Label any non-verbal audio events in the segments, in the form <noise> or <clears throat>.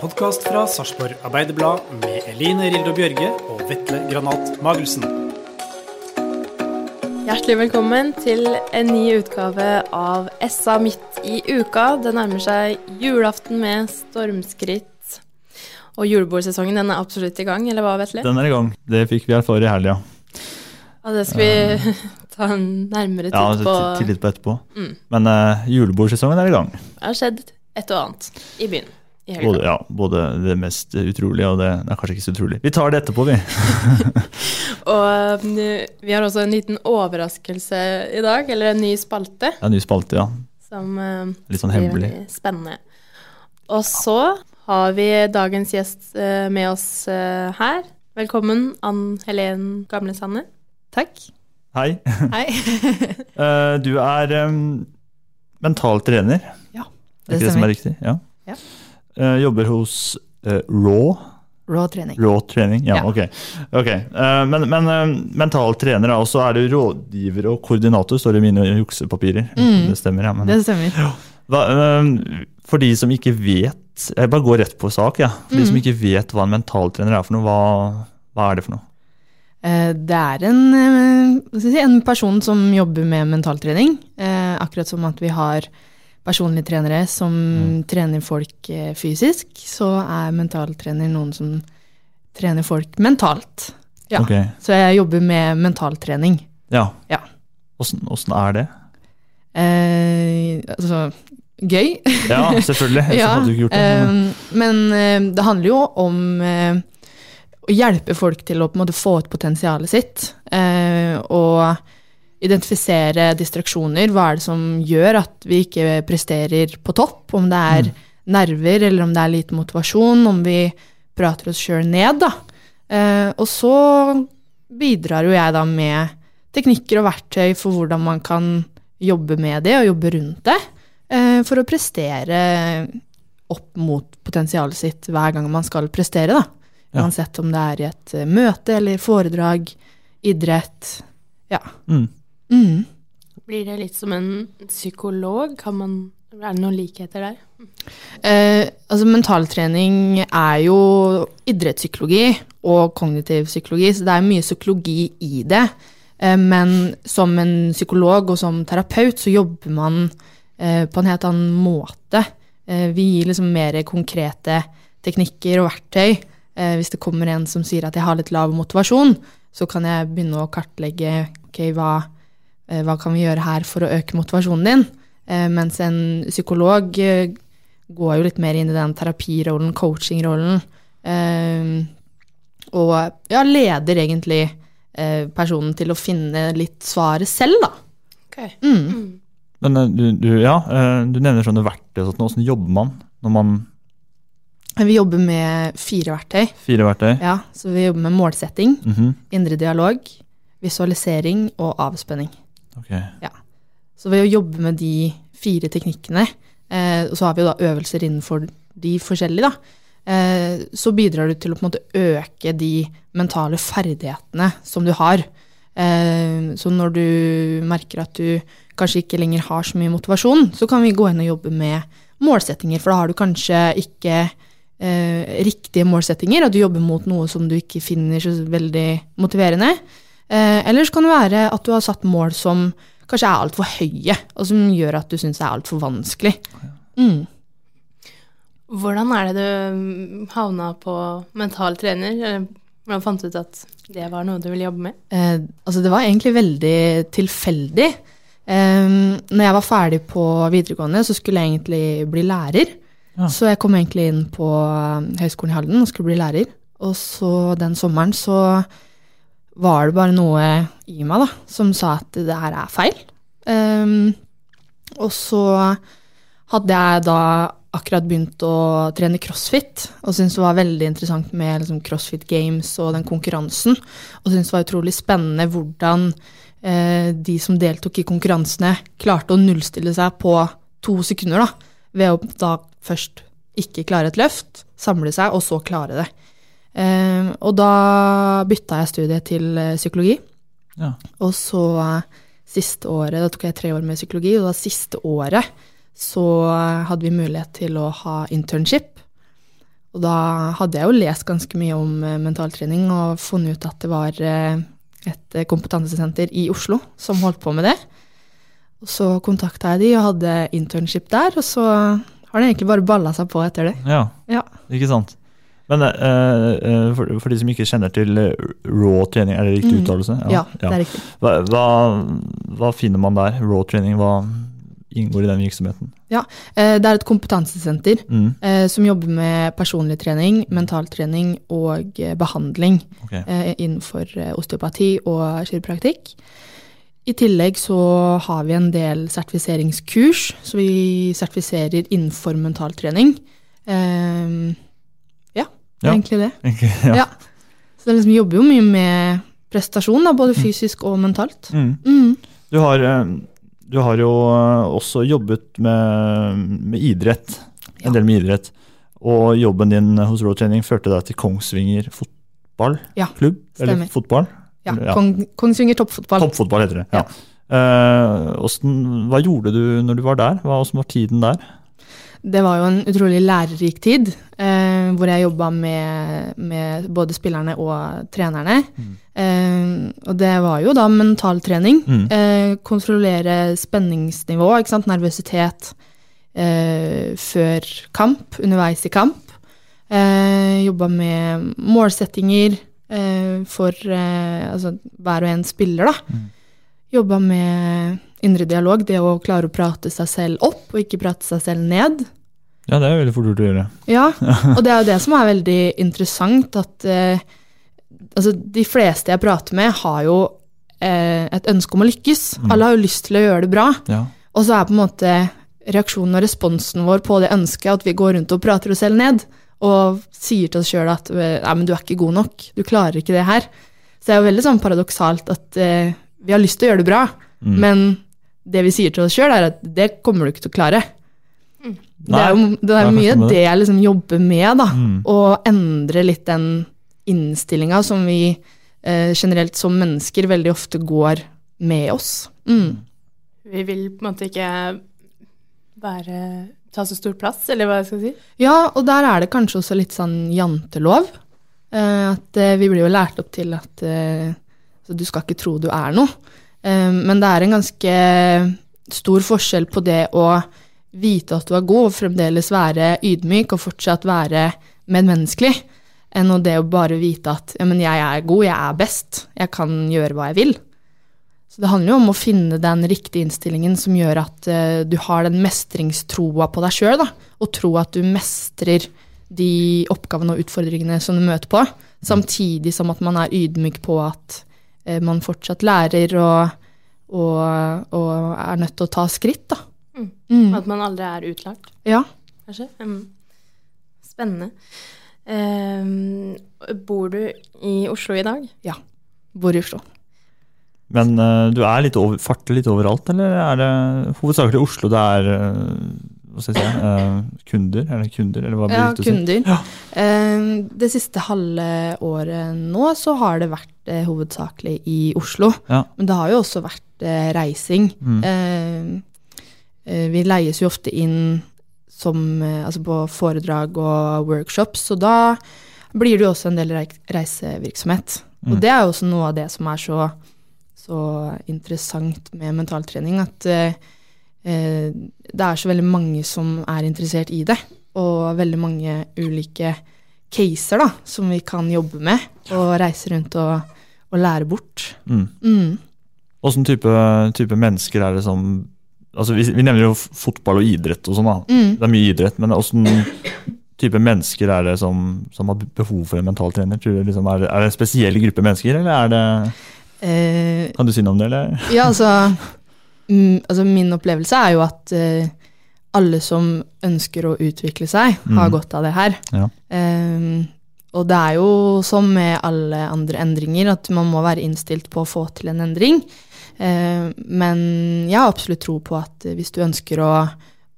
Podkast fra Sarpsborg Arbeiderblad med Eline Rildo Bjørge og Vetle Granat Magelsen. Hjertelig velkommen til en ny utgave av SA midt i uka. Det nærmer seg julaften med stormskritt. Og julebordsesongen den er absolutt i gang, eller hva, Vetle? Den er i gang. Det fikk vi erfare i helga. Ja, det skal vi <laughs> ta en nærmere Ja, på. på. til litt på etterpå. Mm. Men uh, julebordsesongen er i gang. Det har skjedd et og annet i byen. Både, ja, både det mest utrolige og det er kanskje ikke så utrolig. Vi tar det etterpå, vi. <laughs> Og mm, vi har også en liten overraskelse i dag, eller en ny spalte, er en ny spalte, ja. som uh, Litt sånn blir hemmelig. veldig spennende. Og så har vi dagens gjest uh, med oss uh, her. Velkommen, Ann Helen Gamlesande. Takk. Hei. Hei. <laughs> Eh, du er um, mental trener. Ja, Er det ikke det som er riktig? Ja. Ja. Eh, jobber hos eh, Raw. Raw trening. Raw trening, ja, Ja. ok. okay. Eh, men men mental trener, og så er du rådgiver og koordinator, står det i mine juksepapirer. Mm. Det stemmer, ja. Men, Det stemmer. hva, eh, for de som ikke vet, jeg bare går rett på sak, ja. For de som Mm. ikke vet hva en mentaltrener er for noe, hva, hva er det for noe? Det er en, en person som jobber med mentaltrening. Akkurat som at vi har personlige trenere som Mm. trener folk eh, fysisk, så er mentaltrener noen som trener folk mentalt. Ja. Okay. Så jeg jobber med mentaltrening. Ja. Ja. Åssen åssen er det? Eh, altså, gøy. Ja, selvfølgelig. <laughs> Ja, hadde du gjort det. men- eh, men eh, det handler jo om å hjelpe folk til å måte få ut potensialet sitt. eh, og identifisere distraksjoner. Hva er det som gjør at vi ikke presterer på topp? Om det er nerver, eller om det er lite motivasjon. Om vi prater oss sjøl ned, da. Eh, og så bidrar jo jeg da med teknikker og verktøy for hvordan man kan jobbe med det og jobbe rundt det, eh, for å prestere opp mot potensialet sitt hver gang man skal prestere, da. Ja. Uansett om det er i et eh, møte eller foredrag, idrett. Ja. Mm. Mm. Blir det litt som en psykolog? Kan man, er det noen likheter der? Eh, altså mentaltrening er jo idrettspsykologi og kognitiv psykologi, så det er mye psykologi i det. Eh, men som en psykolog og som terapeut så jobber man eh, på en helt annen måte. Eh, vi gir liksom mer konkrete teknikker og verktøy. Eh, hvis det kommer en som sier at jeg har litt lav motivasjon, så kan jeg begynne å kartlegge ok, hva, eh, hva kan vi gjøre her for å øke motivasjonen din. Eh, mens en psykolog eh, går jo litt mer inn i den terapirollen, coachingrollen. Eh, og ja, leder egentlig eh, personen til å finne litt svaret selv, da. Okay. Mm. Men eh, du, du, ja, eh, du nevner sånne verktøy. og sånt. Hvordan jobber man når man Vi jobber med fire verktøy. Fire verktøy? Ja, så vi jobber med målsetting, Mhm. indre dialog, visualisering og avspenning. Ok. Ja. Så ved å jobbe med de fire teknikkene, eh, og så har vi jo da øvelser innenfor de forskjellige, da, eh, så bidrar du til å på en måte øke de mentale ferdighetene som du har. Eh, så når du merker at du kanskje ikke lenger har så mye motivasjon, så kan vi gå inn og jobbe med målsettinger, for da har du kanskje ikke eh, riktige målsettinger, og du jobber mot noe som du ikke finner så veldig motiverende. Eh, eller så kan det være at du har satt mål som kanskje er altfor høye, og som gjør at du syns det er altfor vanskelig. Mm. Hvordan er det du mm, havna på mental trener? Hvordan fant du ut at det var noe du ville jobbe med? Eh, altså det var egentlig veldig tilfeldig. Eh, når jeg var ferdig på videregående, så skulle jeg egentlig bli lærer. Ja. Så jeg kom egentlig inn på eh, Høgskolen i Halden og skulle bli lærer. Og så den sommeren så var det bare noe i meg da, som sa at det her er feil. Um, og så hadde jeg da akkurat begynt å trene crossfit, og syntes det var veldig interessant med liksom, crossfit games og den konkurransen. Og syntes det var utrolig spennende hvordan eh, de som deltok i konkurransene, klarte å nullstille seg på to sekunder, da, ved å da først ikke klare et løft, samle seg, og så klare det. Eh, og da bytta jeg studiet til eh, psykologi. Ja. Og så eh, siste året, da tok jeg tre år med psykologi, og da siste året så eh, hadde vi mulighet til å ha internship. Og da hadde jeg jo lest ganske mye om mentaltrening og funnet ut at det var et kompetansesenter i Oslo som holdt på med det. Og så kontakta jeg de og hadde internship der, og så har det egentlig bare balla seg på etter det. Ja, Ja. ikke sant. Men eh, for, for de som ikke kjenner til eh, raw trening, er det riktig Mm. uttalelse? Ja, det er riktig. Hva, hva, hva finner man der? Raw trening, hva inngår i den virksomheten? Ja, Det er et kompetansesenter Mm. som jobber med personlig trening, mentaltrening og eh, behandling okay. innenfor osteopati og kiropraktikk. I tillegg så har vi en del sertifiseringskurs, så vi sertifiserer innenfor mentaltrening. Eh, ja, det er Ja. egentlig det. Okay, ja. Ja. Så det liksom, jobber jo mye med prestasjon, da, både fysisk og mentalt. Mm. Mm. Du, har, eh, du har jo eh, også jobbet med, med idrett, en del med idrett. Og jobben din hos Road Training førte deg til Kongsvinger fotballklubb? Eller fotball? Ja, Kong, Kongsvinger toppfotball. Toppfotball heter det. ja. Uh, hvordan- hva gjorde du når du var der? Hva hvordan var tiden der? Det var jo en utrolig lærerik tid, eh, hvor jeg jobba med, med både spillerne og trenerne. Eh, og det var jo da mentaltrening. Mm. Eh, kontrollere spenningsnivå, nervøsitet eh, før kamp, underveis i kamp. Eh, jobba med målsettinger eh, for eh, altså, hver og en spiller, da. Jobba med indre dialog, det å klare å prate seg selv opp og ikke prate seg selv ned. Ja, det er veldig fort gjort å gjøre. Ja, <laughs> og det er jo det som er veldig interessant, at eh, altså, de fleste jeg prater med, har jo eh, et ønske om å lykkes. Mm. Alle har jo lyst til å gjøre det bra. Ja. Og så er på en måte reaksjonen og responsen vår på det ønsket at vi går rundt og prater oss selv ned, og sier til oss sjøl at nei, men du er ikke god nok, du klarer ikke det her. Så det er jo veldig sånn paradoksalt at eh, vi har lyst til å gjøre det bra, Mm. men det vi sier til oss sjøl, er at det kommer du ikke til å klare. Det er jo det er mye det jeg liksom jobber med, da. Mm. Å endre litt den innstillinga som vi eh, generelt som mennesker veldig ofte går med oss. Mm. Vi vil på en måte ikke være, ta så stor plass, eller hva jeg skal si. Ja, og der er det kanskje også litt sånn jantelov. Eh, at eh, vi blir jo lært opp til at eh, så du skal ikke tro du er noe. Eh, men det er en ganske stor forskjell på det å vite at du er god, og fremdeles være ydmyk og fortsatt være medmenneskelig, enn det å bare vite at ja, men jeg er god, jeg er best, jeg kan gjøre hva jeg vil. Så det handler jo om å finne den riktige innstillingen som gjør at uh, du har den mestringstroa på deg sjøl, og tro at du mestrer de oppgavene og utfordringene som du møter på, samtidig som at man er ydmyk på at uh, man fortsatt lærer og, og, og er nødt til å ta skritt, da. Mm. At man aldri er utlært, Ja. kanskje. Mm. Spennende. Um, bor du i Oslo i dag? Ja. Bor i Oslo. Men uh, du er litt over, farter litt overalt, eller er det hovedsakelig Oslo det er uh, hva skal jeg si, uh, kunder? Eller kunder, eller hva blir Ja, det å si? kunder. Eh, Det siste halve året nå så har det vært hovedsakelig i Oslo. Ja. Men det har jo også vært reising. Mm. Eh, vi leies jo ofte inn som, eh, altså på foredrag og workshops, så da blir det jo også en del reisevirksomhet. Mm. Og det er jo også noe av det som er så, så interessant med mentaltrening, at eh, eh, det er så veldig mange som er interessert i det. og veldig mange ulike caser da, som vi kan jobbe med, og reise rundt og, og lære bort. Mm. Mm. Type, type mennesker er det som altså vi, vi nevner jo fotball og idrett og sånn. Mm. Det er mye idrett, men åssen type mennesker er det som, som har behov for en mentaltrener? Tror du liksom, er, det, er det en spesiell gruppe mennesker, eller er det uh, Kan du si noe om det, eller? <laughs> Ja, altså, mm, altså Min opplevelse er jo at uh, alle som ønsker å utvikle seg, har Mm. godt av det her. Ja. Eh, og det er jo som med alle andre endringer, at man må være innstilt på å få til en endring. Eh, men jeg har absolutt tro på at eh, hvis du ønsker å,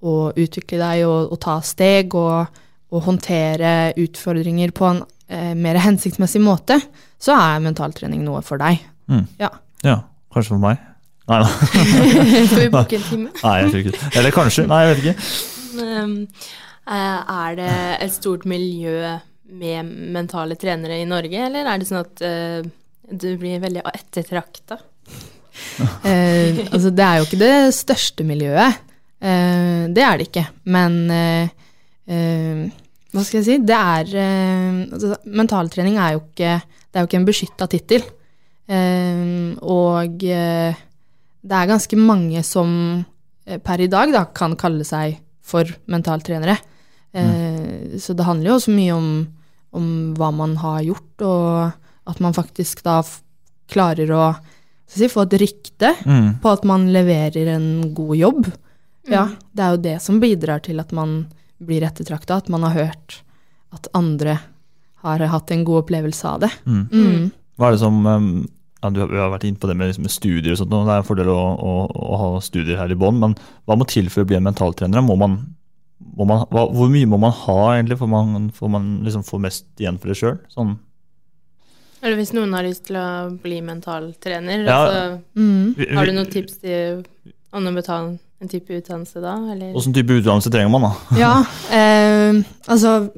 å utvikle deg og, og ta steg og, og håndtere utfordringer på en eh, mer <laughs> hensiktsmessig måte, så er mentaltrening noe for deg. Mm. Ja. ja. Kanskje for meg? Nei da. <laughs> Skal vi <laughs> booke en time? Nei, jeg tror ikke det. Eller kanskje. Nei, jeg vet ikke. Eh, er det et stort miljø med mentale trenere i Norge, eller er det sånn at du blir veldig ettertrakta? <laughs> Eh, altså, det er jo ikke det største miljøet. Eh, det er det ikke. Men eh, eh, hva skal jeg si? Det er eh, altså, Mentaltrening er jo ikke, det er jo ikke en beskytta tittel. Og det er ganske mange som per i dag da, kan kalle seg for mentaltrenere. Eh, Så det handler jo også mye om, om hva man har gjort, og at man faktisk da klarer å si, få et rykte Mm. på at man leverer en god jobb. Ja, det er jo det som bidrar til at man blir ettertrakta, at man har hørt at andre har hatt en god opplevelse av det. Mm. Mm. Hva er det som um, ja, Du har, vært inne på det med, liksom, studier og sånt, og det er en fordel å, å, å ha studier her i bånn, men hva må til for å bli en mentaltrener? Må man, må man, hva, hvor mye må man ha, egentlig, for man, for man liksom får mest igjen for det sjøl? Sånn, Eller hvis noen har lyst til å bli mentaltrener, Ja. altså, Mm. har du noen tips til om å betale en type utdannelse da, eller? Åssen type utdannelse trenger man, da? <laughs> Ja, eh, altså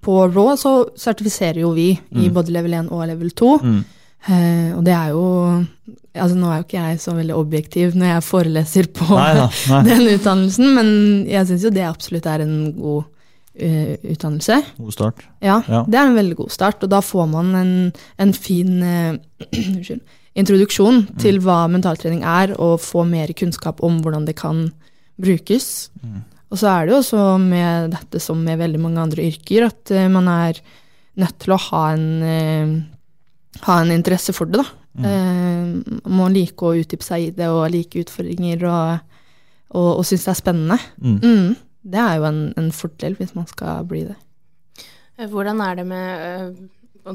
på RAW så sertifiserer jo vi i Mm. både level 1 og level 2. Mm. Eh, og det er jo Altså nå er jo ikke jeg så veldig objektiv når jeg foreleser på Nei da, nei. <laughs> den utdannelsen, men jeg syns jo det absolutt er en god utdannelse. God start. Ja, Ja. det er en veldig god start, og da får man en, en fin <clears throat> uh, introduksjon Mm. til hva mentaltrening er, og få mer kunnskap om hvordan det kan brukes. Mm. Og så er det jo også med dette som med veldig mange andre yrker, at uh, man er nødt til å ha en, uh, ha en interesse for det, da. Mm. Eh, må like å utdype seg i det, og like utfordringer, og, og, og synes det er spennende. Mm. Det er jo en, en fordel hvis man skal bli det. Eh, Hvordan er det med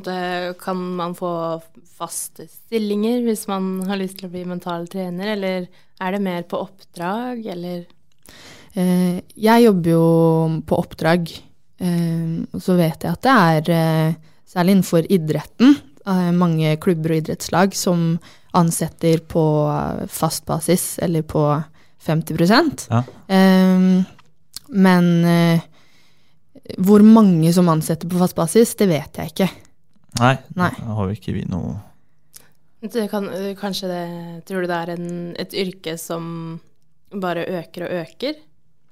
eh, Kan man få faste stillinger hvis man har lyst til å bli mental trener, eller er det mer på oppdrag, eller Eh, jeg jobber jo på oppdrag, og så vet jeg at det er, særlig innenfor idretten, mange klubber og idrettslag som ansetter på fast basis, eller på 50 Ja. Men eh, hvor mange som ansetter på fast basis, det vet jeg ikke. Nei, Nei. da har vi ikke vi noe det kan, Kanskje det Tror du det er en, et yrke som bare øker og øker?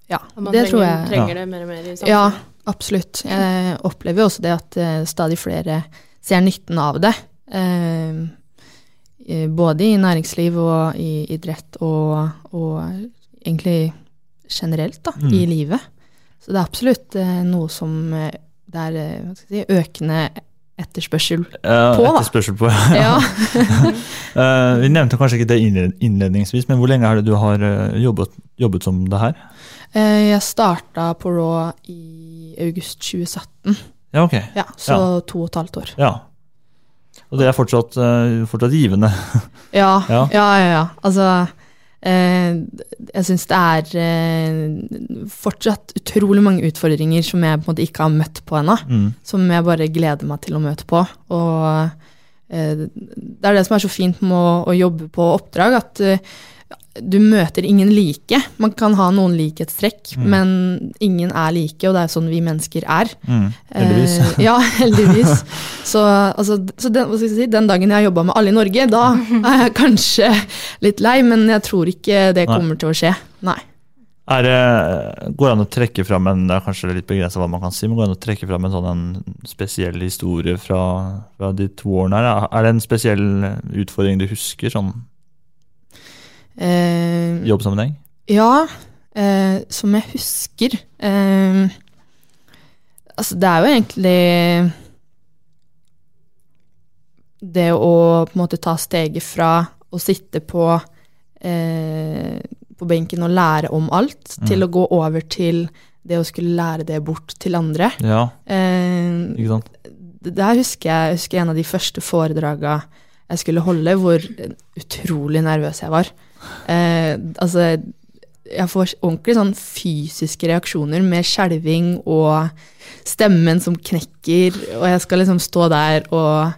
Ja, Og det trenger, tror jeg. trenger det mer og mer i samfunnet? Ja, absolutt. Jeg opplever jo også det at eh, stadig flere ser nytten av det. Eh, både i næringsliv og i idrett og, og egentlig generelt da, Mm. i livet. Så det er absolutt eh, noe som eh, det er eh, si, økende etterspørsel på. Da. Etterspørsel på. Ja. uh, <laughs> <laughs> vi nevnte kanskje ikke det innledningsvis, men hvor lenge er det du har jobbet, jobbet som det her? Uh, Jeg starta på Raw i august 2017, Ja, ok. ja, så to og et halvt år. Ja. Og det er fortsatt, uh, fortsatt givende. <laughs> Ja, Ja. ja, ja. ja. Altså, jeg syns det er eh, fortsatt utrolig mange utfordringer som jeg på en måte ikke har møtt på ennå. Mm. Som jeg bare gleder meg til å møte på. Og eh, det er det som er så fint med å, å jobbe på oppdrag, at eh, du møter ingen like. Man kan ha noen likhetstrekk, Mm. men ingen er like, og det er sånn vi mennesker er. Mm. Heldigvis. Eh, <laughs> ja, heldigvis. Så, altså, så den, si, den dagen jeg har jobba med alle i Norge, da <laughs> er jeg kanskje litt lei, men jeg tror ikke det Nei. kommer til å skje. Nei. Er det, går det an å trekke fram en det er kanskje litt begrenset hva man kan si, men går det an å trekke fram en sånn en spesiell historie fra, fra de to årene her? Er det en spesiell utfordring du husker, sånn Eh, jobbsammenheng? Ja, eh, som jeg husker eh, Altså, det er jo egentlig det å på en måte ta steget fra å sitte på, eh, på benken og lære om alt, Mm. til å gå over til det å skulle lære det bort til andre. Ja, Eh, ikke sant? der husker jeg, jeg husker en av de første foredraga jeg skulle holde, hvor utrolig nervøs jeg var. Eh, altså, jeg får ordentlig sånn fysiske reaksjoner med skjelving og stemmen som knekker, og jeg skal liksom stå der og,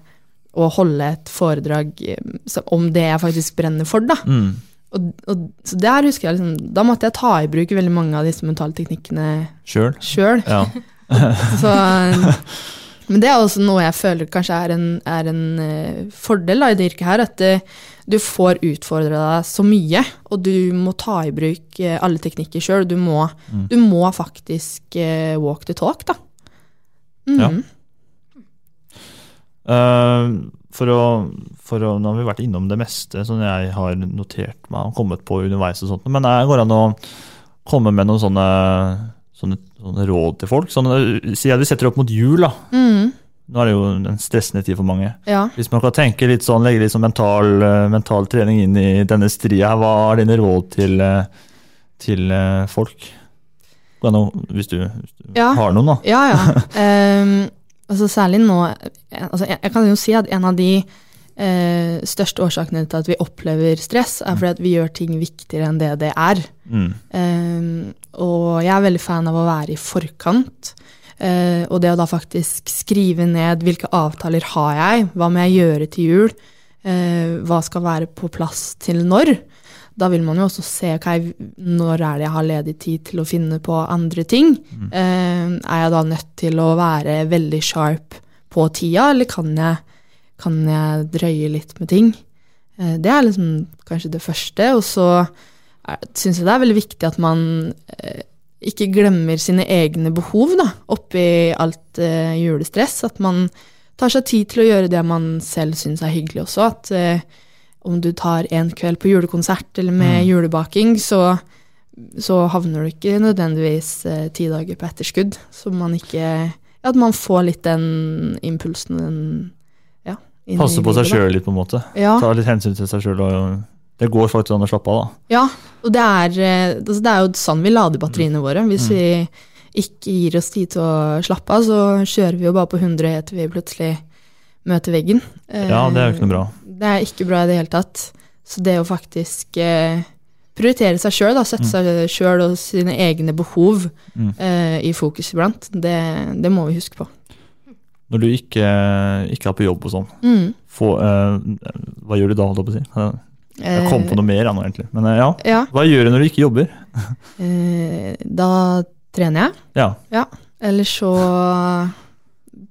og holde et foredrag eh, om det jeg faktisk brenner for, da. Mm. Og, og, så der husker jeg liksom, da måtte jeg ta i bruk veldig mange av disse mentale teknikkene Sjøl? sjøl. Ja. <laughs> Så, <laughs> men det er også noe jeg føler kanskje er en, er en uh, fordel da, i det yrket her. At uh, du får utfordra deg så mye, og du må ta i bruk uh, alle teknikker sjøl. Du, Mm. du må faktisk walk the talk, da. Mm. Ja. For, å, for å, Nå har vi vært innom det meste som jeg har notert meg og kommet på underveis. og sånt, Men det går an å komme med noen sånne, sånne, sånne råd til folk? Sånn, si at vi setter opp mot jul. da. Mm. Nå er det jo en stressende tid for mange. Ja. Hvis man kan tenke litt sånn, legge litt sånn mental, eh, mental trening inn i denne stria, her, hva er dine råd til, eh, til eh, folk? Hvis du, hvis du Ja. har noen, da. Ja, ja. um, <laughs> altså særlig nå altså jeg, jeg kan jo si at en av de uh, største årsakene til at vi opplever stress, er fordi at vi gjør ting viktigere enn det det er. Mm. Ehm, og jeg er veldig fan av å være i forkant. Eh, og det å da faktisk skrive ned hvilke avtaler har jeg, hva må jeg gjøre til jul, eh, hva skal være på plass til når. Da vil man jo også se okay, når er det jeg har ledig tid til å finne på andre ting. Eh, er jeg da nødt til å være veldig sharp på tida, eller kan jeg, kan jeg drøye litt med ting? Eh, det er liksom kanskje det første. Og så syns jeg det er veldig viktig at man eh, ikke glemmer sine egne behov da, oppi alt eh, julestress. At man tar seg tid til å gjøre det man selv syns er hyggelig også. At eh, om du tar en kveld på julekonsert eller med Mm. julebaking, så, så havner du ikke nødvendigvis ti dager på etterskudd. Så man ikke At man får litt den impulsen den, ja, Passe på seg sjøl litt, på en måte. Ja. Ta litt hensyn til seg sjøl. Det går faktisk an å slappe av, da. Ja, og det er, eh, altså det er jo sånn vi lader batteriene våre. Hvis vi ikke gir oss tid til å slappe av, så kjører vi jo bare på 100 til vi plutselig møter veggen. Ja, det er jo ikke noe bra. Det er ikke bra i det hele tatt. Så det å faktisk eh, prioritere seg sjøl, sette seg sjøl og sine egne behov Mm. uh, i fokus iblant, det, det må vi huske på. Når du ikke, ikke er på jobb og sånn, Mm. eh, hva gjør du da, holdt jeg på å si? Jeg kom på noe mer, nå, egentlig. Men eh, ja. Ja, Hva gjør du når du ikke jobber? eh, da trener jeg. Ja. Ja, eller så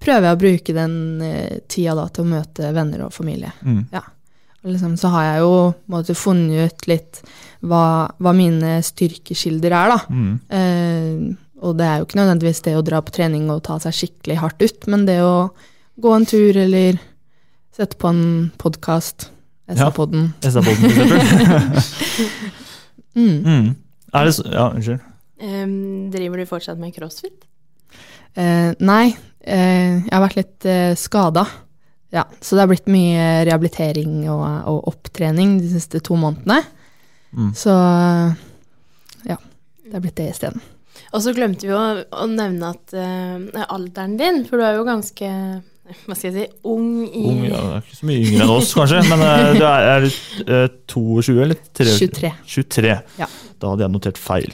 prøver jeg å bruke den eh, tida da til å møte venner og familie. Mm. Og liksom, så har jeg jo måtte, funnet ut litt hva, hva mine styrkekilder er, da. Mm. Eh, og det er jo ikke nødvendigvis det å dra på trening og ta seg skikkelig hardt ut, men det å gå en tur eller sette på en podkast, Ja. SA-poden, for eksempel. <laughs> Mm. mm. Er det så Ja, unnskyld. Um, driver du fortsatt med crossfit? Uh, nei, uh, jeg har vært litt uh, skada. Ja, så det har blitt mye rehabilitering og, og opptrening de siste to månedene. Mm. Så ja, det har blitt det isteden. Og så glemte vi å, å nevne at uh, alderen din, for du er jo ganske hva skal jeg si, ung i Ung, ja, det er ikke så mye yngre enn oss, kanskje. Men eh, <laughs> du er, er du eh, 22 eller 23? 23. 23. Ja. Da hadde jeg notert feil.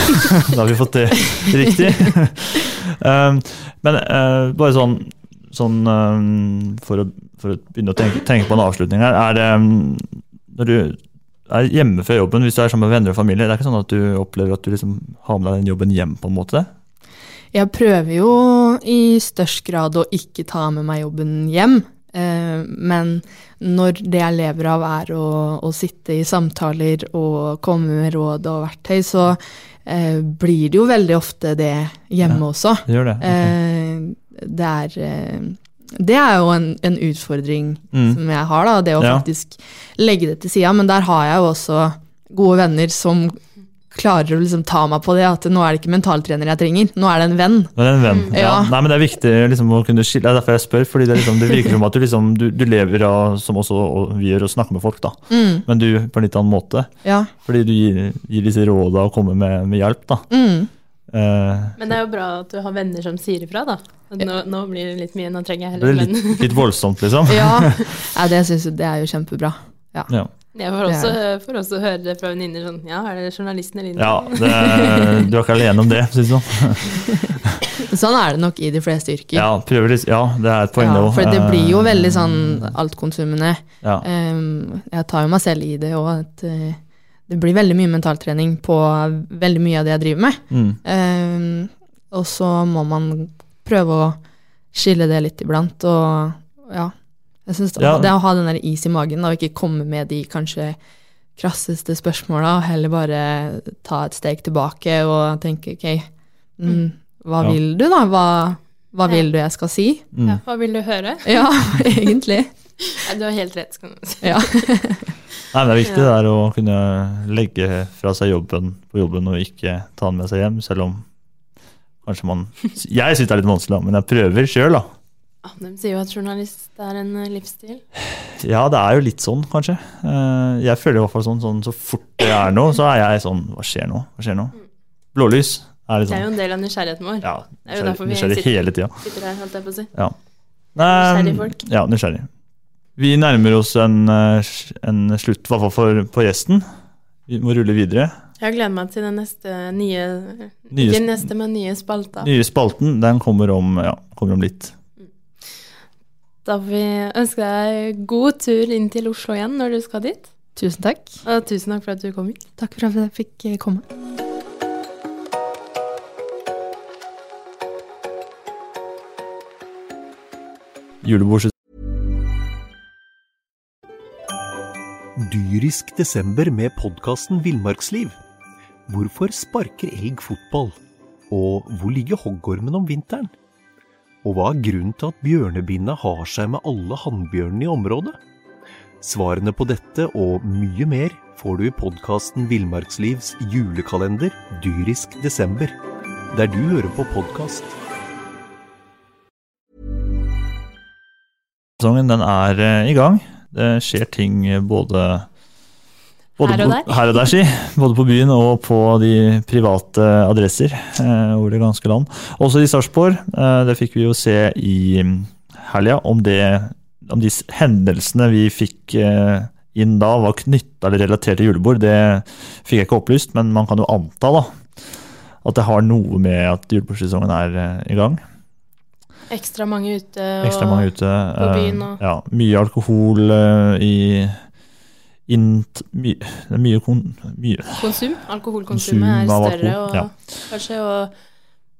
<laughs> da har vi fått det riktig. <laughs> um, men eh, bare sånn, sånn um, for, å, for å begynne å tenke, tenke på en avslutning her. Er det um, når du er hjemme fra jobben, hvis du er sammen med venner og familie, det er ikke sånn at du opplever at du liksom har med deg den jobben hjem, på en måte? Jeg prøver jo i størst grad å ikke ta med meg jobben hjem, eh, men når det jeg lever av er å, å sitte i samtaler og komme med råd og verktøy, så eh, blir det jo veldig ofte det hjemme Ja, også. det det, Okay. Eh, det er eh, det er jo en, en utfordring Mm. som jeg har, da, det å Ja. faktisk legge det til sida. Men der har jeg jo også gode venner som klarer å liksom ta meg på det, at nå er det ikke mentaltrener jeg trenger, nå er det en venn. Men en venn. Ja. Ja. Nei, men Det er viktig liksom, å kunne skille. Det er derfor jeg spør. fordi Det, er liksom, det virker som at du, liksom, du, du lever av, som også og vi gjør, å snakke med folk. da. Mm. Men du på en litt annen måte. Ja. Fordi du gir, gir disse råda og kommer med, med hjelp. da. Mm. Eh, Men det er jo bra at du har venner som sier ifra, da. Nå, nå blir det litt mye, nå trenger jeg heller venn. en litt, litt voldsomt, liksom. Ja, <laughs> ja det syns jeg det er jo kjempebra. Ja. Ja. Jeg får også, får også høre det fra venninner sånn Ja, er det journalisten eller Ja, det, du er ikke alene om det, for å si det sånn. <laughs> Sånn er det nok i de fleste yrker. Ja, prøver ja, det er et poeng, Ja, for det blir jo veldig sånn altkonsumende. Ja. Jeg tar jo meg selv i det òg, eh, det blir veldig mye mentaltrening på veldig mye av det jeg driver med. Mm. Og så må man prøve å skille det litt iblant, og ja. Jeg synes Ja. Det å ha den der is i magen, da, og ikke komme med de kanskje krasseste spørsmåla, og heller bare ta et steg tilbake og tenke ok, mm, hva Ja. vil du, da? Hva, hva vil du jeg skal si? Mm. Ja, hva vil du høre? <laughs> Ja, egentlig. Ja, du har helt rett, skal du si. Ja. <laughs> Nei, men Det er viktig det er å kunne legge fra seg jobben på jobben og ikke ta den med seg hjem, selv om kanskje man Jeg syns det er litt vanskelig, men jeg prøver sjøl, da. Ja, De sier jo at journalist er en eh, livsstil. Ja, det er jo litt sånn, kanskje. Eh, Jeg føler i hvert fall sånn, sånn så fort det er noe, så er jeg sånn Hva skjer nå? Hva skjer nå? Blålys er litt Det er jo sånn. en del av nysgjerrigheten vår. Ja, det er jo nysgjerrig- derfor vi nysgjerrig sitter, hele tida. sitter her, holdt jeg på å si. Ja. Nysgjerrig folk. Ja, nysgjerrig. Vi nærmer oss en, eh, en slutt, i hvert fall for, på gjesten. Vi må rulle videre. Jeg gleder meg til den neste nye, Nye Ikke neste, men nye spalta. Nye spalten den kommer om, ja, kommer om litt. Da får vi ønske deg god tur inn til Oslo igjen når du skal dit. Tusen takk. Og tusen takk for at du kom hit. Takk for at jeg fikk eh, komme. Julebordet Dyrisk desember med podkasten Villmarksliv. Hvorfor sparker elg fotball? Og hvor ligger hoggormen om vinteren? Og hva er grunnen til at bjørnebinna har seg med alle hannbjørnene i området? Svarene på dette og mye mer får du i podkasten Villmarkslivs julekalender Dyrisk desember, der du hører på podkast. sesongen den er eh, i gang. Det skjer ting eh, både, både Her og på- her og der si. Både på byen og på de private adresser eh, over det ganske land. Også i Sarpsborg. Eh, det fikk vi jo se i helga. Om, om de hendelsene vi fikk eh, inn da var knytta eller relatert til julebord, det fikk jeg ikke opplyst, men man kan jo anta da at det har noe med at julebordsesongen er eh, i gang. Ekstra mange ute. Ekstra mange ute. på eh, byen og Ja, mye alkohol eh, i my, mye, kon, mye Konsum. Alkoholkonsumet er større, alkohol, og ja. kanskje og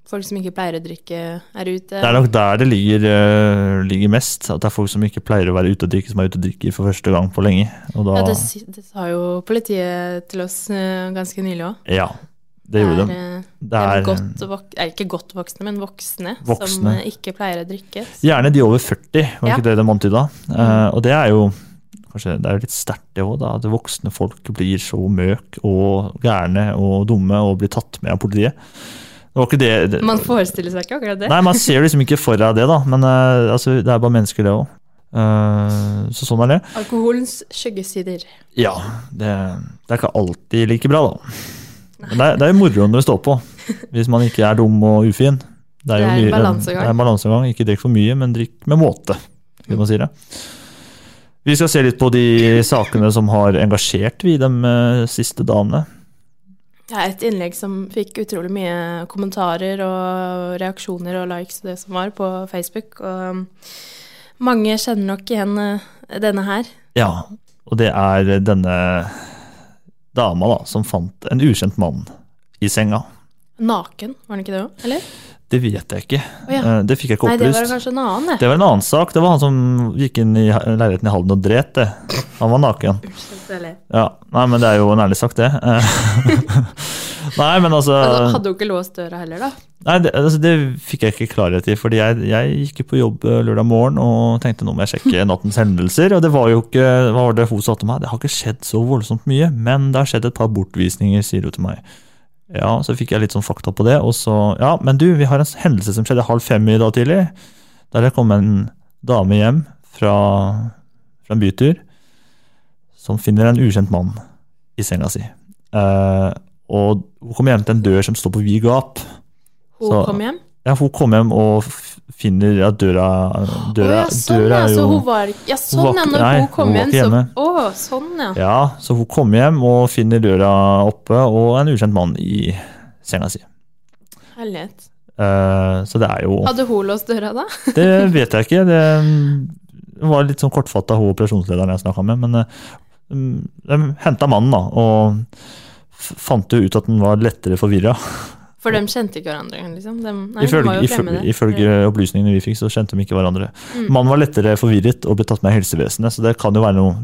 folk som ikke pleier å drikke, er ute. Det er nok der det ligger, uh, ligger mest. At det er folk som ikke pleier å være ute og drikke, som er ute og drikker for første gang på lenge. Da, ja, det, det sa jo politiet til oss uh, ganske nylig òg. ja, det gjorde de. eh, Det er godt er ikke godt voksne, men voksne, som Voksne. som ikke pleier å drikke. Gjerne de over 40, var Ja. ikke det de antyda? Uh, og det er jo kanskje det er jo litt sterkt det òg, at voksne folk blir så møk og gærne og dumme og blir tatt med av politiet. Det var ikke det, det Man forestiller seg ikke akkurat det. Nei, man ser liksom ikke for deg det, da. Men eh, altså, det er bare mennesker, det òg. så sånn er det. Alkoholens skyggesider. Ja, det, det er ikke alltid like bra, da. Men det er, det er jo moro når det står på, hvis man ikke er dum og ufin. Det er, jo er. Det er en balansegang. Ikke drikk for mye, men drikk med måte, skal man si det. Vi skal se litt på de sakene som har engasjert vi de eh, siste dagene. er et innlegg som fikk utrolig mye kommentarer og reaksjoner og likes og det som var på Facebook. Og mange kjenner nok igjen eh, denne her. Ja, og det er denne dama da, som fant en ukjent mann i senga. Naken, var han ikke det òg? Eller? Det vet jeg ikke. Oh, ja. Eh, Det fikk jeg ikke opplyst. Nei, det var kanskje en annen, det. Det var en annen sak. Det var han som gikk inn i leiligheten i Halden og dret det. Han var naken. Ja, Nei, men det er jo en ærlig sak, det. Eh, <laughs> Nei, men altså Altså, hadde hun ikke låst døra heller, da? Nei, det, altså, det fikk jeg ikke klarhet i, fordi jeg, jeg gikk på jobb eh, lørdag morgen og tenkte nå må jeg sjekke <laughs> nattens hendelser, og det var jo ikke Hva var det hun sa til meg? Det har ikke skjedd så voldsomt mye, men det har skjedd et par bortvisninger, sier hun til meg. Ja, så fikk jeg litt sånn fakta på det, og så Ja, men du, vi har en hendelse som skjedde halv fem i dag tidlig, der det kom en dame hjem fra, fra en bytur som finner en ukjent mann i senga si. Eh, og hun kom hjem til en dør som står på vid gap. Hun Så- kom hjem? Ja, hun kom hjem og finner at døra Døra, Å ja, sånn, døra er Så jo hun var Ja, sånn, var ja. Når nei, hun kom hun hjem, så. Å, sånn, ja. Ja, så hun kom hjem og finner døra oppe og en ukjent mann i senga si. Herlighet. Uh, så det er jo Hadde hun låst døra da? Det <laughs> vet jeg ikke. Det var litt sånn kortfatta hun operasjonslederen jeg snakka med. Men uh, de henta mannen, da, og fant jo ut at den var lettere forvirra. <laughs> For de kjente ikke hverandre, liksom? De, nei, de Ifølge, ifølge, ja. opplysningene vi fikk, så kjente de ikke hverandre. Mm. Mannen var lettere forvirret og ble tatt med i helsevesenet, så det kan jo være noe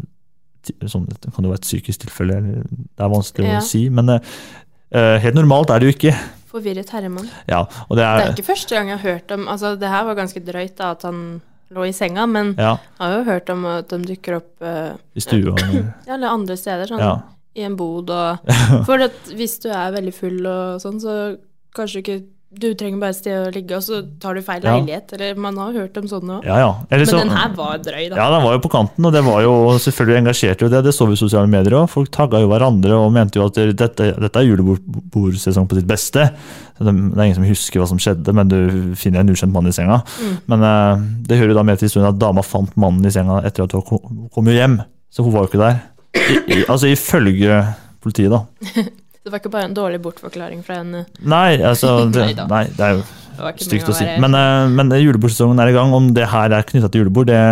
sånn, det kan jo være et psykisk tilfelle. Det er vanskelig Ja. å si, men uh, helt normalt er det jo ikke. Forvirret herremann. Ja, det Det er er, ikke første gang jeg har hørt om Altså, det her var ganske drøyt, da, at han lå i senga, men Ja. jeg har jo hørt om at de dukker opp uh, I stua, <clears throat> Ja, eller andre steder, sånn Ja. i en bod og <laughs> For at hvis du er veldig full og sånn, så kanskje ikke Du trenger bare et sted å ligge, og så tar du feil Ja. leilighet, eller man har hørt om sånne òg. Ja, ja. Men så- den her var drøy, da. Ja, den var jo på kanten, og det var jo selvfølgelig engasjerte jo det. Det så vi i sosiale medier òg. Folk tagga jo hverandre og mente jo at dette, dette er julebordsesong på sitt beste. Det, er ingen som husker hva som skjedde, men du finner en ukjent mann i senga. Mm. Men uh, det hører jo da med til historien at dama fant mannen i senga etter at hun kom, hjem. Så hun var jo ikke der. I, i, altså ifølge politiet, da. <laughs> Det var ikke bare en dårlig bortforklaring fra en eh, Nei, altså <laughs> det, Nei, det er jo stygt å, å si. Men, eh, men julebordsesongen er i gang. Om det her er knytta til julebord, det,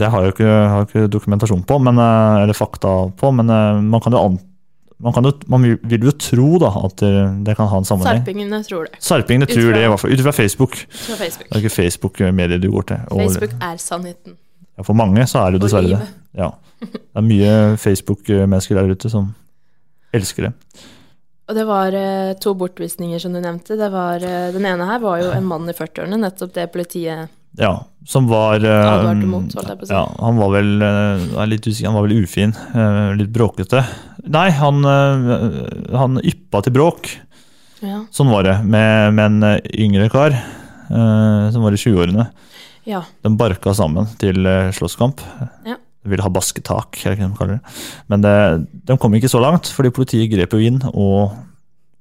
det har jeg ikke, har ikke dokumentasjon på, men, eh, eller fakta på. Men eh, man kan jo anta man, kan jo, man vil jo tro da, at det, kan ha en sammenheng. Sarpingene tror det. Sarpingene tror Utfra, det, i hvert fall. Ut fra Facebook. Fra Facebook. Det er ikke Facebook-medier du går til. Og- Facebook er sannheten. ja, for mange så er det jo dessverre det. Ja. Det er mye <laughs> Facebook-mennesker der ute som elsker det. Og det var eh, to bortvisninger som du nevnte. Det var, eh, den ene her var jo en mann i 40-årene, nettopp det politiet Ja, som var eh, mot. Ja, han var vel eh, litt usikker, han var vel ufin. eh, litt bråkete. Nei, han, eh, han yppa til bråk. Ja. Sånn var det. Med, med en yngre kar eh, som var i 20-årene. Ja. De barka sammen til slåsskamp. Ja. Ville ha basketak, eller hva de kaller det. Men det, de kom ikke så langt, fordi politiet grep jo inn og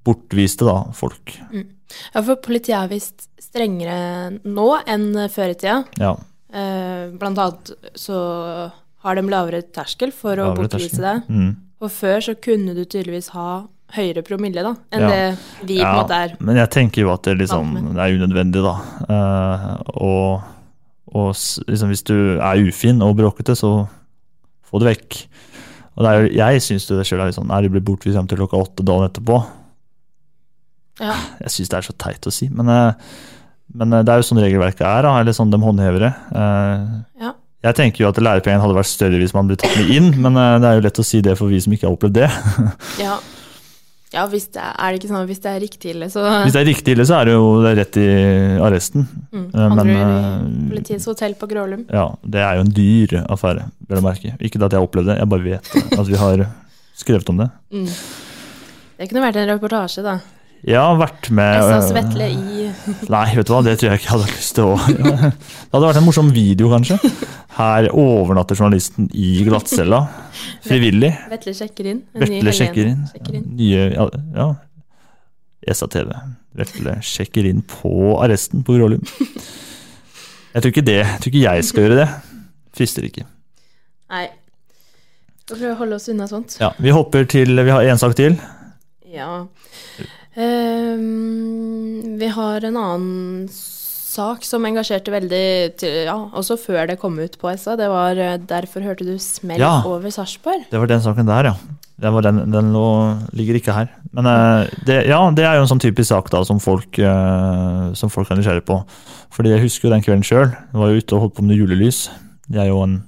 bortviste da folk. Mm. ja, for politiet er visst strengere nå enn før i tida. Ja. Eh, blant annet så har de lavere terskel for å Lavere bortvise terskel. deg. Mm. Og før så kunne du tydeligvis ha høyere promille da, enn Ja. det vi på en måte er. Men jeg tenker jo at det, liksom, det er unødvendig, da. Eh, og og liksom, hvis du er ufin og bråkete, så få det vekk. Og det er, jeg syns det sjøl er litt sånn Nei, du blir bortvist hjem til klokka åtte dagen etterpå. Ja. Jeg syns det er så teit å si, men, eh, men eh, det er jo sånn regelverket er, da, eller sånn de håndhever det. Eh, Ja. Jeg tenker jo at lærepengene hadde vært større hvis man ble tatt med inn, men det er jo lett å si det for vi som ikke har opplevd det. <laughs> Ja, ja hvis det er, er det ikke sånn hvis det er riktig ille, så Hvis det er riktig ille, så er det jo det er rett i arresten. mm, Eh, men i eh, Politiets hotell på Grålum. ja, det er jo en dyr affære, vel å merke. Ikke at jeg har opplevd det, jeg bare vet at vi har skrevet om det. Mm. Det kunne vært en reportasje, da. Jeg har vært med SAS øh, Vetle i <laughs> Nei, vet du hva, det tror jeg ikke jeg hadde lyst til å <laughs> Det hadde vært en morsom video, kanskje. Her overnatter journalisten i glattcella. <laughs> Frivillig. Vetle sjekker inn. Vetle sjekker inn. sjekker inn. Nye Ja. ja. ESA TV. Vetle sjekker inn på arresten på Grålum. Jeg tror ikke det. Jeg tror ikke jeg skal gjøre det. Frister ikke. Nei. Skal prøve å holde oss unna sånt. Ja, Vi hopper til Vi har én sak til. Ja. Ehm, vi har en annen sak som engasjerte veldig, til, ja, også før det kom ut på SA. Det var eh, 'Derfor hørte du smell Ja. over Sarpsborg'. Det var den saken der, ja. Det var den, den lå, ligger ikke her. Men eh, det, ja, det er jo en sånn typisk sak da, som folk, eh, som folk er nysgjerrige på. Fordi jeg husker jo den kvelden sjøl. Var jo ute og holdt på med julelys. Jeg er jo en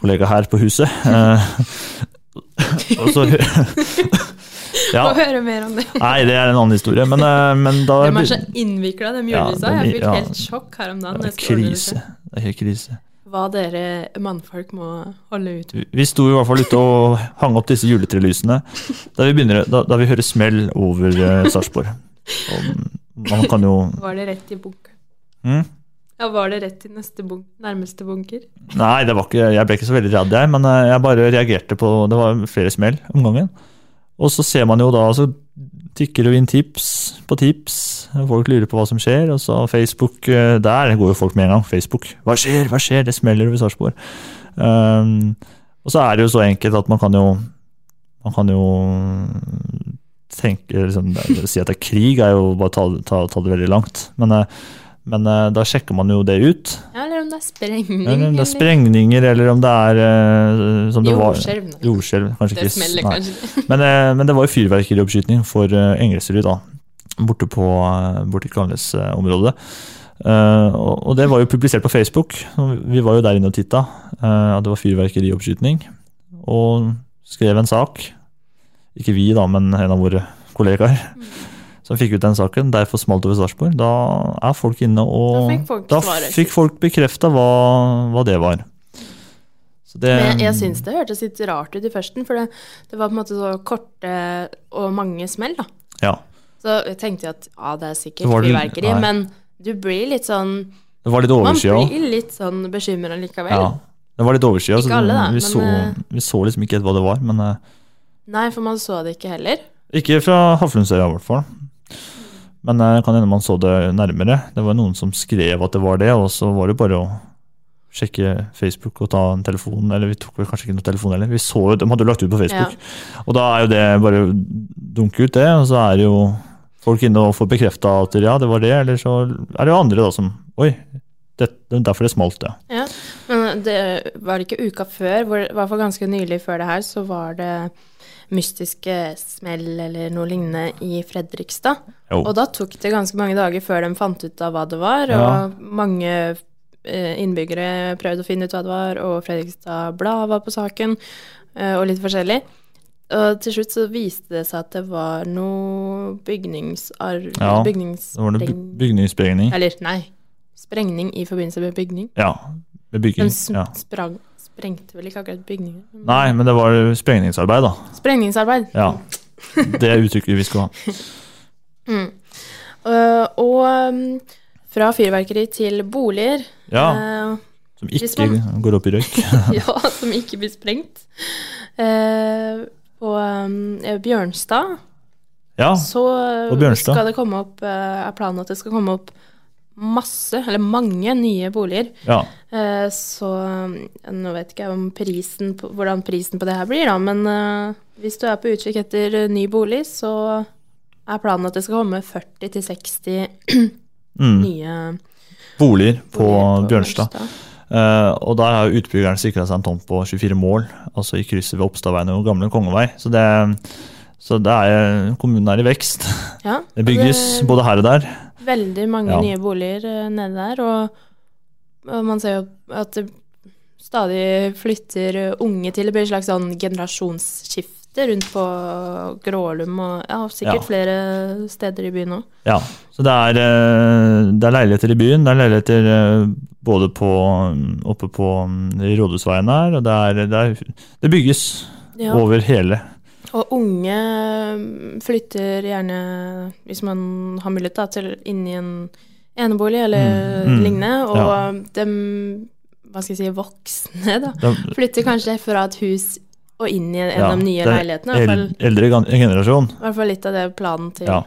kollega her på huset. <laughs> Og så <laughs> <laughs> ja. Få høre mer om det. <laughs> Nei, det er en annen historie. Men, eh, men da De er så innvikla, de Ja, julelysa. jeg fikk ja. helt sjokk her om dagen. Det er jeg krise. Det er helt krise. Hva dere mannfolk må holde ut med. Vi- sto i hvert fall ute og hang opp disse juletrelysene <laughs> da vi, begynner, da, da vi hører smell over uh, Sarpsborg. Man kan jo Var det rett i bunker? Mm? Ja, var det rett til neste bunk nærmeste bunker? Nei, det var ikke, jeg ble ikke så veldig redd, jeg, men eh, jeg bare reagerte på Det var flere smell om gangen. Og så ser man jo da, så tikker det inn tips på tips. Folk lurer på hva som skjer. Og så Facebook, eh, der går jo folk med en gang. Facebook. Hva skjer, hva skjer? Det smeller over Sarpsborg. Um, og så er det jo så enkelt at man kan jo Man kan jo tenke liksom, Si at det er krig, er jo bare ta, ta, ta det veldig langt. Men, eh, men uh, da sjekker man jo det ut. Ja, eller om det er sprengning? Eller om det er sprengninger, eller om det er uh, som det var- Jordskjelv, kanskje Det smeller nei. kanskje. <laughs> Men, uh, men det var jo fyrverkerioppskyting for uh, Engelsrud, da. Borte på borte i Kalnes-området. og, og det var jo publisert på Facebook. Vi var jo der inne og titta. at det var fyrverkerioppskyting. Og skrev en sak. Ikke vi, da, men en av våre kollegaer. Som fikk ut den saken. Derfor smalt det over Sarpsborg. Da er folk inne og Da fikk folk da fikk folk bekrefta hva, hva det var. Så det, Men jeg, jeg syns det hørtes litt rart ut i førsten, for det, det var på en måte så korte og mange smell, da. Ja. Så jeg tenkte jo at ja, det er sikkert fyrverkeri, men du blir litt sånn Det var litt Man overskya òg. blir litt sånn bekymra likevel. Ja. Det var litt overskya. Ikke så alle, da, vi, men, så, eh, vi så liksom ikke hva det var. Men eh, Nei, for man så det ikke heller. ikke fra Haflundsøya, i hvert fall. Men det kan hende man så det nærmere. Det var noen som skrev at det var det, og så var det bare å sjekke Facebook og ta en telefon. Eller vi tok vel kanskje ikke noen telefon heller. Vi så jo, De hadde jo lagt ut på Facebook. Og da er jo det bare å dunke ut det, og så er det jo folk inne og får bekrefta at ja, det var det, eller så er det jo andre da som Oi, det, er derfor det smalt, ja. Ja, men det var det ikke uka før, hvor, i hvert fall ganske nylig før det her, så var det mystiske smell eller noe lignende i Fredrikstad. Jo. Og da tok det ganske mange dager før de fant ut av hva det var, Ja. og mange eh, innbyggere prøvde å finne ut hva det var, og Fredrikstad Blad var på saken, eh, og litt forskjellig. Og til slutt så viste det seg at det var noe bygningsarv... Ja, bygningsspreng... det var noe by- bygningssprengning. Eller, nei. Sprengning i forbindelse med bygning. Ja, med bygging. Den Ja. sprang, sprengte vel ikke akkurat bygninger? Nei, men det var sprengningsarbeid, da. Sprengningsarbeid. Ja. Det er uttrykket vi skal ha. <laughs> Mm. Uh, og um, fra fyrverkeri til boliger. Ja, uh, Som ikke man- <laughs> går opp i røyk. <laughs> ja, som ikke blir sprengt. Uh, på um, Bjørnstad Ja, så på Bjørnstad. skal det komme opp, er planen at det skal komme opp masse, eller mange nye boliger. Ja. Eh, så um, nå vet ikke jeg om prisen på, hvordan prisen på det her blir, da, men eh, hvis du er på utkikk etter eh, ny bolig, så er planen at det skal komme 40-60 <clears throat> Mm. nye Boliger på boliger Bjørnstad. Uh, og der har utbyggeren sikra seg en tomt på 24 mål, altså i krysset ved Oppstadveien og Gamle Kongevei. Så det, så det er, kommunen er i vekst. Ja, <laughs> Det bygges det, både her og der. Veldig mange Ja. nye boliger eh, nede der, og, og man ser jo at det stadig flytter eh, unge til. Det blir et slags sånn generasjonsskifte rundt på Grålum og ja, sikkert Ja. flere steder i byen òg. Ja, så det er, eh, det er leiligheter i byen. Det er leiligheter både på, oppe på mm, Rådhusveien her, og det, er, det, er, det bygges Ja. over hele. Og unge mm, flytter gjerne, hvis man har mulighet, da, til inn i en enebolig eller Mm, mm, lignende. Og ja. dem, hva skal jeg si, voksne, da, flytter kanskje fra et hus og inn i en av de nye leilighetene. I hvert fall, Eldre generasjon. i hvert fall litt av det planen til Ja.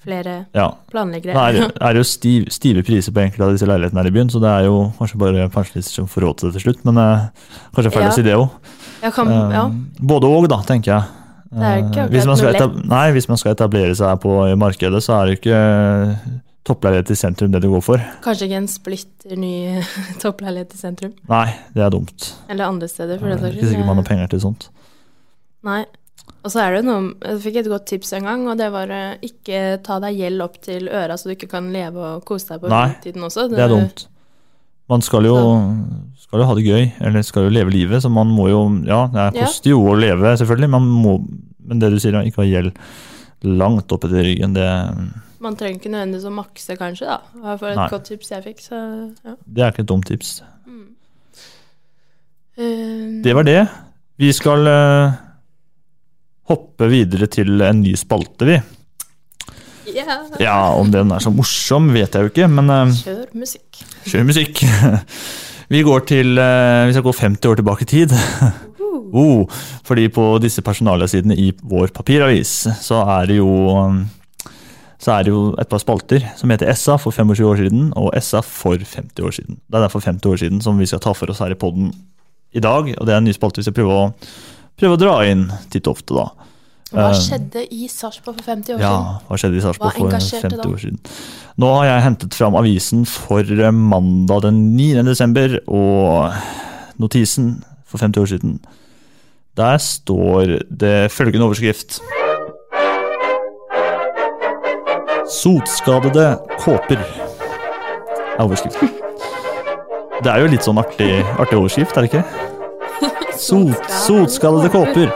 Flere Ja. planleggere. Det er, <laughs> er jo stiv, stive priser på enkelte av disse leilighetene her i byen, så det er jo kanskje bare pensjonister som får råd til det til slutt, men eh, kanskje feil å si det òg. Ja. Både òg, da, tenker jeg. Det er ikke Eh, hvis man, skal noe etab nei, hvis man skal etablere seg på markedet, så er det jo ikke eh, toppleilighet i sentrum det du går for. Kanskje ikke en splitter ny <laughs> toppleilighet i sentrum. Nei, det er dumt. Eller andre steder, for Det er ikke sikkert man har penger til sånt. Nei. Og så er det noe Jeg fikk et godt tips en gang, og det var eh, ikke ta deg gjeld opp til øra så du ikke kan leve og kose deg på Nei, fritiden også. Det er dumt. Man skal jo, skal jo ha det gøy, eller skal jo leve livet, så man må jo Ja, det koster jo å leve, selvfølgelig, man må, men det du sier, ikke ha gjeld langt opp etter ryggen, det, Man trenger ikke nødvendigvis å makse, kanskje, da. Det var et Nei. godt tips jeg fikk, så ja. det er ikke et dumt tips. Eh, Det var det. Vi skal eh, hoppe videre til en ny spalte, vi. ja. Ja, om den er så morsom, vet jeg jo ikke, men eh, Kjør musikk. Kjør musikk. <laughs> Vi går til eh, Vi skal gå 50 år tilbake i tid. Oh, fordi på disse personalsidene i vår papiravis så er det jo um, så er det jo et par spalter som heter SA for 25 år siden og SA for 50 år siden. Det er derfor 50 år siden som vi skal ta for oss her i podden i dag. Og det er en ny spalte vi skal prøve å, prøve å dra inn titt og ofte, da. Hva Eh, skjedde i Sarpsborg for 50 år ja, siden? hva skjedde i Sarsborg for 50 da? år siden? Nå har jeg hentet fram avisen for eh, mandag den 9. desember, og notisen for 50 år siden. Der står det følgende overskrift. Sotskadede kåper er overskriften. Det er jo litt sånn artig, artig overskrift, er det ikke? Sot, Sotskallede kåper.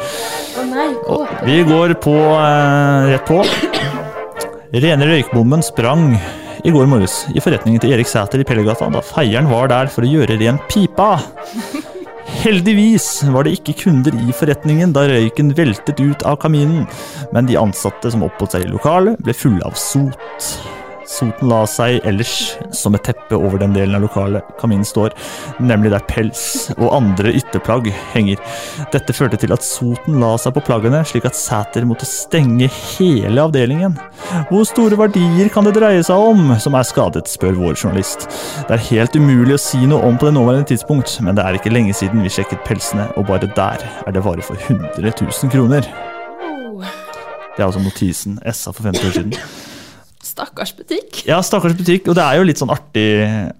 Vi går på eh, rett på. Rene røykbommen sprang i går morges i forretningen til Erik Sæter i Pellegata da feieren var der for å gjøre ren pipa. Heldigvis var det ikke kunder i forretningen da røyken veltet ut av kaminen, men de ansatte som oppholdt seg i lokalet, ble fulle av sot. Soten la seg ellers som et teppe over den delen av lokalet kaminen står, nemlig der pels og andre ytterplagg henger. Dette førte til at soten la seg på plaggene, slik at Sæter måtte stenge hele avdelingen. Hvor store verdier kan det dreie seg om som er skadet, spør vår journalist. Det er helt umulig å si noe om på det nåværende tidspunkt, men det er ikke lenge siden vi sjekket pelsene, og bare der er det vare for 100 000 kroner. Det er altså notisen SA for 50 år siden. Stakkars butikk. Ja, stakkars butikk. Og det er jo litt sånn artig,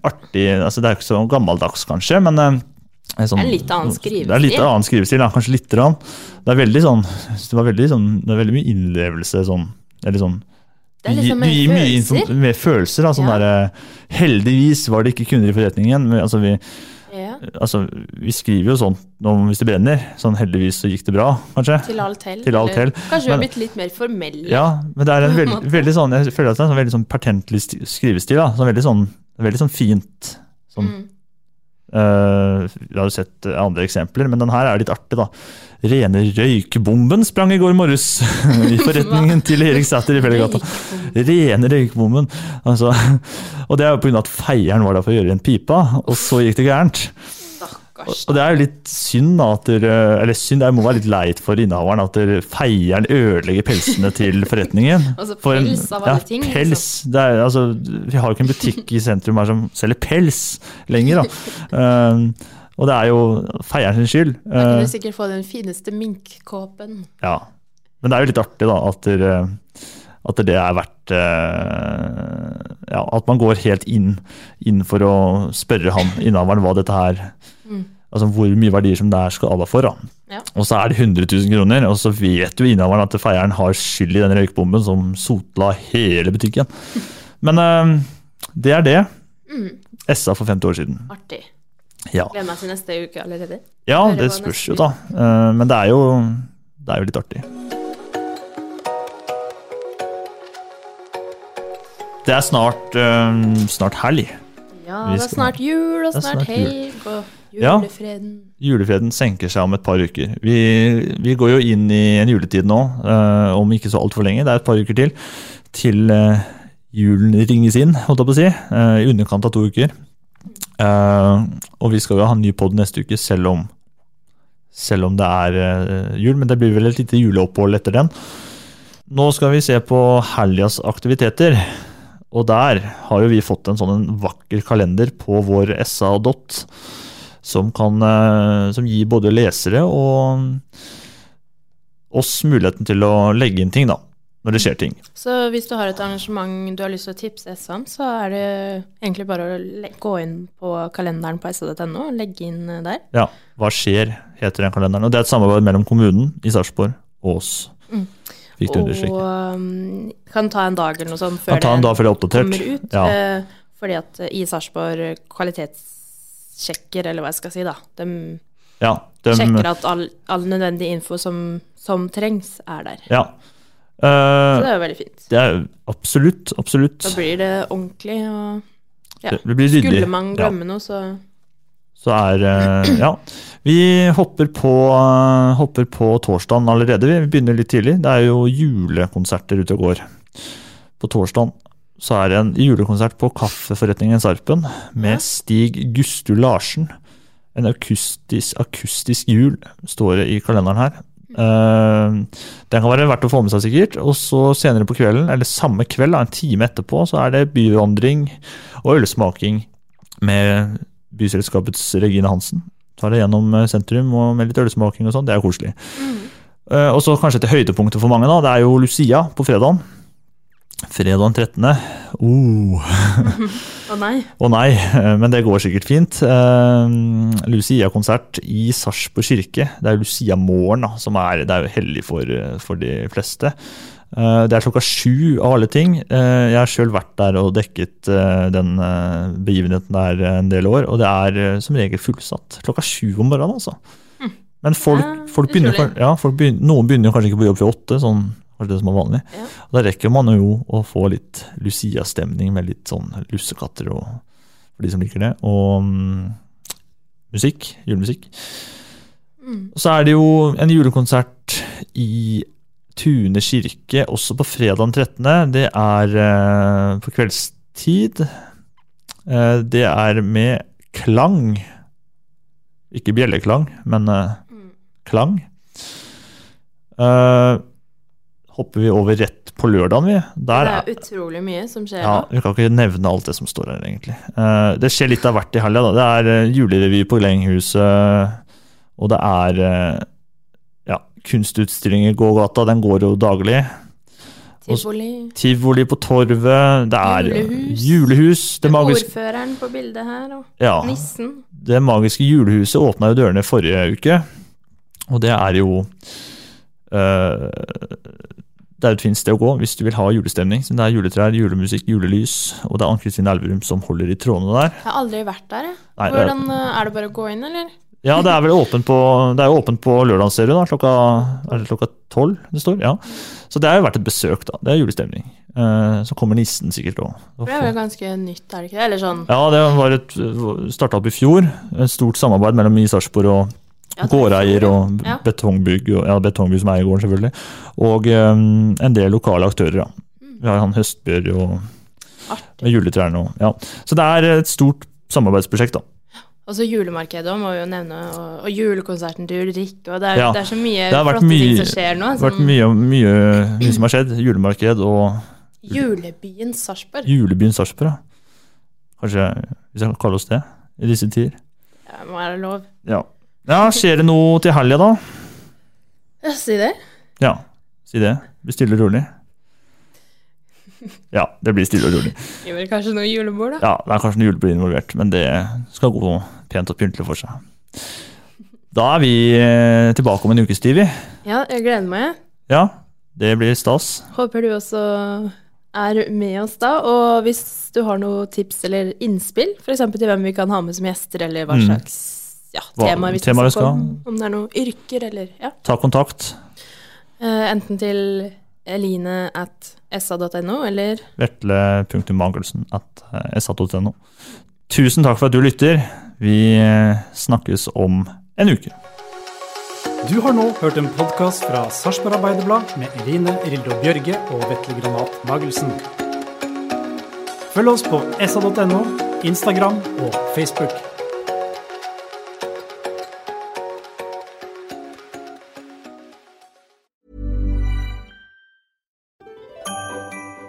artig altså Det er jo ikke så gammeldags, kanskje, men eh, sånn, Det er en litt annen skrivestil. Det er litt annen skrivestil, ja, kanskje lite grann. Det er veldig sånn Det var veldig sånn Det er veldig mye innlevelse sånn Eller sånn Det er liksom du gir mye følelser. Med følelser, da. Sånn Ja. der, Heldigvis var det ikke kunder i forretningen. Men, altså, vi, Ja. altså, vi skriver jo sånn om hvis det brenner. Sånn heldigvis så gikk det bra, kanskje. Til alt hell. Til alt hell. Kanskje vi har blitt litt mer formelle. Ja, men det er en På veldig, veldig sånn Jeg føler at det er en sånn veldig sånn pertentlig skrivestil. Da. Sånn veldig sånn, veldig sånn fint. Sånn, Mm. Eh, vi har jo sett eh, andre eksempler, men den her er litt artig, da. Rene røykbomben sprang i går morges <laughs> i forretningen til Erik Sæther i Pellegata. Rene røykbomben. Altså, <laughs> og det er jo pga. at feieren var der for å gjøre en pipa, og så gikk det gærent. Og, det er jo litt synd, da, at dere, eller synd, det må være litt leit for innehaveren at dere, feieren ødelegger pelsene til forretningen. <laughs> Altså, pels av alle ja, ting, liksom. Pels. Det er, altså, vi har jo ikke en butikk i sentrum her som selger pels lenger, da. <laughs> Um, og det er jo feieren sin skyld. Da kan Uh, du sikkert få den fineste minkkåpen. ja. Men det er jo litt artig, da, at, dere, at det er verdt uh, Ja, at man går helt inn, inn for å spørre han innehaveren hva dette her Mm. Altså hvor mye verdier som det er skal alle for. Ja. Og så er det 100 000 kroner, og så vet jo innehaveren at feieren har skyld i den røykbomben som sotla hele butikken. <laughs> Men uh, det er det. Mm. SA for 50 år siden. Artig. Ja, Gleder meg til neste uke allerede. ja det spørs jo, da. Uh, Men det er jo, det er jo litt artig. Det er snart, eh, snart helg. Ja, det er snart jul, og snart snart helg, og Ja. julefreden. Julefreden senker seg om et par uker. Vi, vi går jo inn i en juletid nå, uh, om ikke så altfor lenge. Det er et par uker til. Til uh, julen ringes inn, holdt jeg på å si. eh, I underkant av to uker. Og vi skal jo ha en ny pod neste uke, selv om, selv om det er jul. Men det blir vel et lite juleopphold etter den. Nå skal vi se på helgas aktiviteter. Og der har jo vi fått en sånn en vakker kalender på vår SA Dot som, kan, eh, som gir både lesere og oss muligheten til å legge inn ting, da. når det skjer ting. Så hvis du har et arrangement du har lyst til å tipse SV om, så er det egentlig bare å gå inn på kalenderen på sv.no og legge inn eh, der. Ja, Hva skjer, heter den kalenderen. Og det er et samarbeid mellom kommunen i Sarpsborg og oss. Mm. Fikk du understreke. Og um, kan ta en dag eller noe sånt før en dag før det er kommer ut. Ja. eh, fordi at i Sarpsborg kvalitetssjekker, eller hva jeg skal si, da. De Ja, de sjekker at all, all nødvendig info som, som trengs, er der. Ja. Så Eh, det er jo veldig fint. det er absolutt, absolutt. Da blir det ordentlig og ja. Det- det. Skulle man Ja. glemme noe, så Så er eh, Ja. Vi hopper på, eh, hopper på torsdagen allerede. Vi begynner litt tidlig. Det er jo julekonserter ute og går. På torsdagen så er det en julekonsert på Kaffeforretningen Sarpen med Stig Gustu Larsen. En akustisk, akustisk jul, står det i kalenderen her. Uh, den kan være verdt å få med seg, sikkert. Og så senere på kvelden, eller samme kveld, en time etterpå, så er det byvandring og ølsmaking med byselskapets Regine Hansen. Tar det gjennom eh, sentrum og med litt ølsmaking og sånn. Det er koselig. Eh, og så kanskje til høydepunktet for mange, da. Det er jo Lucia på fredagen. Fredagen 13. Oh. Å nei. Å nei, eh, men det går sikkert fint. Eh, Lucia-konsert i Sarpsborg kirke. Det er Lucia-morgen, som er, det er jo hellig for, eh, for de fleste. Det er klokka sju av alle ting. Jeg har sjøl vært der og dekket den begivenheten der en del år, og det er som regel fullsatt. Klokka sju om morgenen, altså. Men folk, folk begynner, ja, folk begynner, noen begynner kanskje ikke på jobb før åtte, sånn kanskje det som er vanlig. Ja. Da rekker man jo å få litt Lucia-stemning med litt sånn lussekatter og for de som liker det. Og um, musikk. Julemusikk. Mm. Så er det jo en julekonsert i Tune kirke også på fredag den 13. Det er uh, på kveldstid. Uh, det er med klang. Ikke bjelleklang, men eh, klang. Eh, hopper vi over rett på lørdagen, vi. Der det er, utrolig mye som skjer ja. Vi kan ikke nevne alt det som står her, egentlig. Eh, det skjer litt av hvert i helga. Det er eh, julerevy på Glenghuset, og det er eh, ja, kunstutstilling i gågata. Den går jo daglig. Tivoli. Tivoli på Torvet. Det er Julehus. julehus. Det, magiske, Ordføreren på bildet her, og Ja. nissen. det magiske julehuset åpna jo dørene forrige uke, og det er jo eh, Det er et fint sted å gå hvis du vil ha julestemning. Så Det er juletrær, julemusikk, julelys, og det er Ann-Kristin Elverum som holder i trådene der. Jeg har aldri vært der. Nei, er- Hvordan eh, Er det bare å gå inn, eller? Ja, det er vel åpent på, det er åpent på lørdag, ser du, da, klokka, er det klokka tolv det står? Ja. Så det har jo vært et besøk, da. Det er julestemning. Eh, så kommer nissen sikkert òg. Det er vel ganske nytt, er det ikke det? Eller sånn Ja, det var starta opp i fjor. Et stort samarbeid mellom I Sarpsborg og Ja, er gårdeier og ja. betongbygg, ja, betongbygg som eier gården, selvfølgelig. Og um, en del lokale aktører, ja. Vi har han Høstbjørg og med juletrærne og ja. Så det er et stort samarbeidsprosjekt, da. Og så julemarkedet òg, må vi jo nevne, og, og julekonserten til Ulrikke. Og det er, Ja, det er så mye Det har vært flotte mye, ting som skjer nå. det har vært mye, mye, mye som har skjedd. Julemarked og Julebyen Sarpsborg. julebyen Sarpsborg. ja. Kanskje vi skal kalle oss det i disse tider. Ja, må være lov. Ja. Ja, skjer det noe til helga, da? Ja, si det. Ja, si det. Blir stille og rolig. Ja, det blir stille og rolig. Gjør vel kanskje noe julebord, da. Ja, det er kanskje noe julebord involvert, men det skal gå pent og pyntelig for seg. Da er vi eh, tilbake om en ukes tid, vi. Ja, jeg gleder meg. Ja, det blir stas. Håper du også er med oss da. Og hvis du har noen tips eller innspill, f.eks. til hvem vi kan ha med som gjester, eller hva Mm. Ja, temaer tema vi skal snakke om. Om det er noen yrker, eller ja. Ta kontakt. Uh, enten til eline at sa.no, eller Vetle.magelsen at eh, sa.no. Tusen takk for at du lytter. Vi eh, snakkes om en uke. Du har nå hørt en podkast fra Sarpsborg Arbeiderblad med Eline Rildo Bjørge og Vetle Granat Magelsen. Følg oss på sa.no, Instagram og Facebook.